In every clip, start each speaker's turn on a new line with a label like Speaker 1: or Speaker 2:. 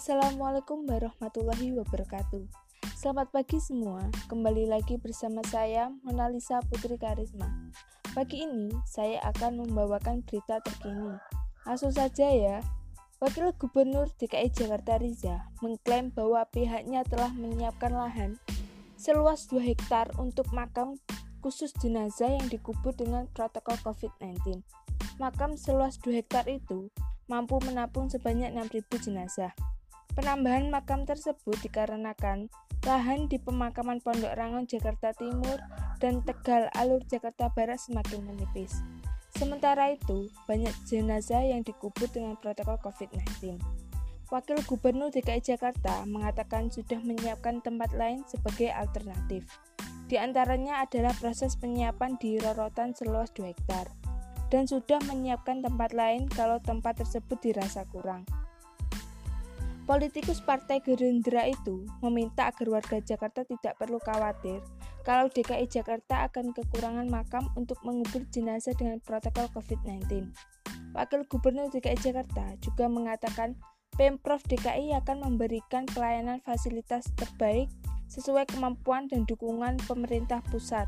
Speaker 1: Assalamualaikum warahmatullahi wabarakatuh. Selamat pagi semua. Kembali lagi bersama saya Monalisa Putri Karisma. Pagi ini saya akan membawakan berita terkini. Langsung saja ya. Wakil Gubernur DKI Jakarta Riza mengklaim bahwa pihaknya telah menyiapkan lahan seluas 2 hektar untuk makam khusus jenazah yang dikubur dengan protokol COVID-19. Makam seluas 2 hektar itu mampu menampung sebanyak 6.000 jenazah. Penambahan makam tersebut dikarenakan lahan di pemakaman Pondok Rangon Jakarta Timur dan Tegal Alur Jakarta Barat semakin menipis. Sementara itu, banyak jenazah yang dikubur dengan protokol COVID-19. Wakil Gubernur DKI Jakarta mengatakan sudah menyiapkan tempat lain sebagai alternatif. Di antaranya adalah proses penyiapan di rorotan seluas 2 hektar dan sudah menyiapkan tempat lain kalau tempat tersebut dirasa kurang. Politikus Partai Gerindra itu meminta agar warga Jakarta tidak perlu khawatir kalau DKI Jakarta akan kekurangan makam untuk mengubur jenazah dengan protokol COVID-19. Wakil Gubernur DKI Jakarta juga mengatakan Pemprov DKI akan memberikan pelayanan fasilitas terbaik sesuai kemampuan dan dukungan pemerintah pusat.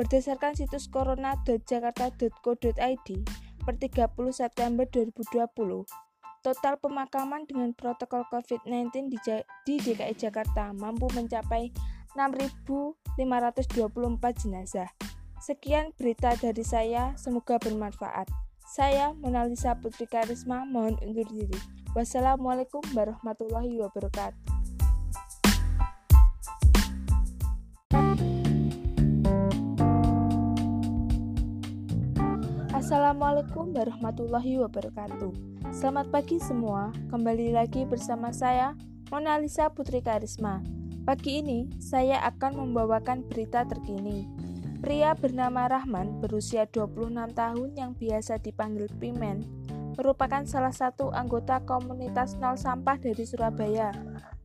Speaker 1: Berdasarkan situs corona.jakarta.co.id per 30 September 2020, Total pemakaman dengan protokol COVID-19 di, DKI Jakarta mampu mencapai 6.524 jenazah. Sekian berita dari saya, semoga bermanfaat. Saya Monalisa Putri Karisma, mohon undur diri. Wassalamualaikum warahmatullahi wabarakatuh. Assalamualaikum warahmatullahi wabarakatuh. Selamat pagi semua, kembali lagi bersama saya, Mona Lisa Putri Karisma. Pagi ini, saya akan membawakan berita terkini. Pria bernama Rahman, berusia 26 tahun yang biasa dipanggil Pimen, merupakan salah satu anggota komunitas nol sampah dari Surabaya,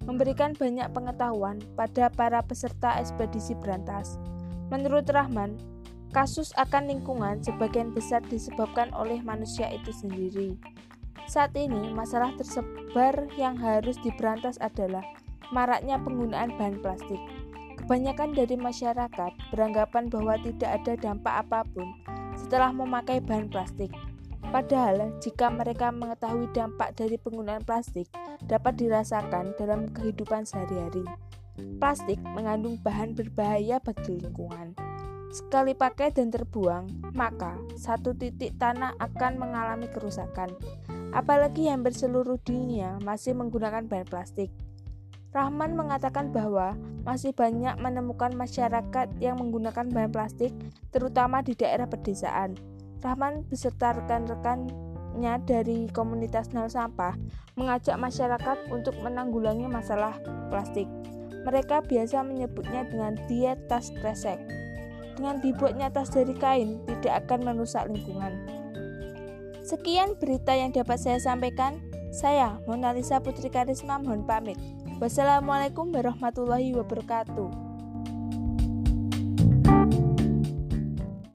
Speaker 1: memberikan banyak pengetahuan pada para peserta ekspedisi berantas. Menurut Rahman, kasus akan lingkungan sebagian besar disebabkan oleh manusia itu sendiri. Saat ini, masalah tersebar yang harus diberantas adalah maraknya penggunaan bahan plastik. Kebanyakan dari masyarakat beranggapan bahwa tidak ada dampak apa pun setelah memakai bahan plastik. Padahal, jika mereka mengetahui dampak dari penggunaan plastik dapat dirasakan dalam kehidupan sehari-hari. Plastik mengandung bahan berbahaya bagi lingkungan. Sekali pakai dan terbuang, maka satu titik tanah akan mengalami kerusakan apalagi hampir seluruh dunia masih menggunakan bahan plastik. Rahman mengatakan bahwa masih banyak menemukan masyarakat yang menggunakan bahan plastik, terutama di daerah pedesaan. Rahman beserta rekan-rekannya dari komunitas nol sampah mengajak masyarakat untuk menanggulangi masalah plastik. Mereka biasa menyebutnya dengan diet tas kresek. Dengan dibuatnya tas dari kain, tidak akan merusak lingkungan. Sekian berita yang dapat saya sampaikan. Saya, Mona Lisa Putri Karisma, mohon pamit. Wassalamualaikum warahmatullahi wabarakatuh.